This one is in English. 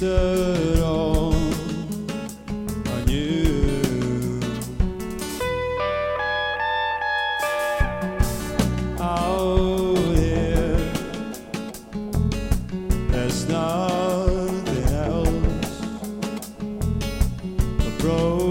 wasted all on you. Out here, there's nothing else. A broken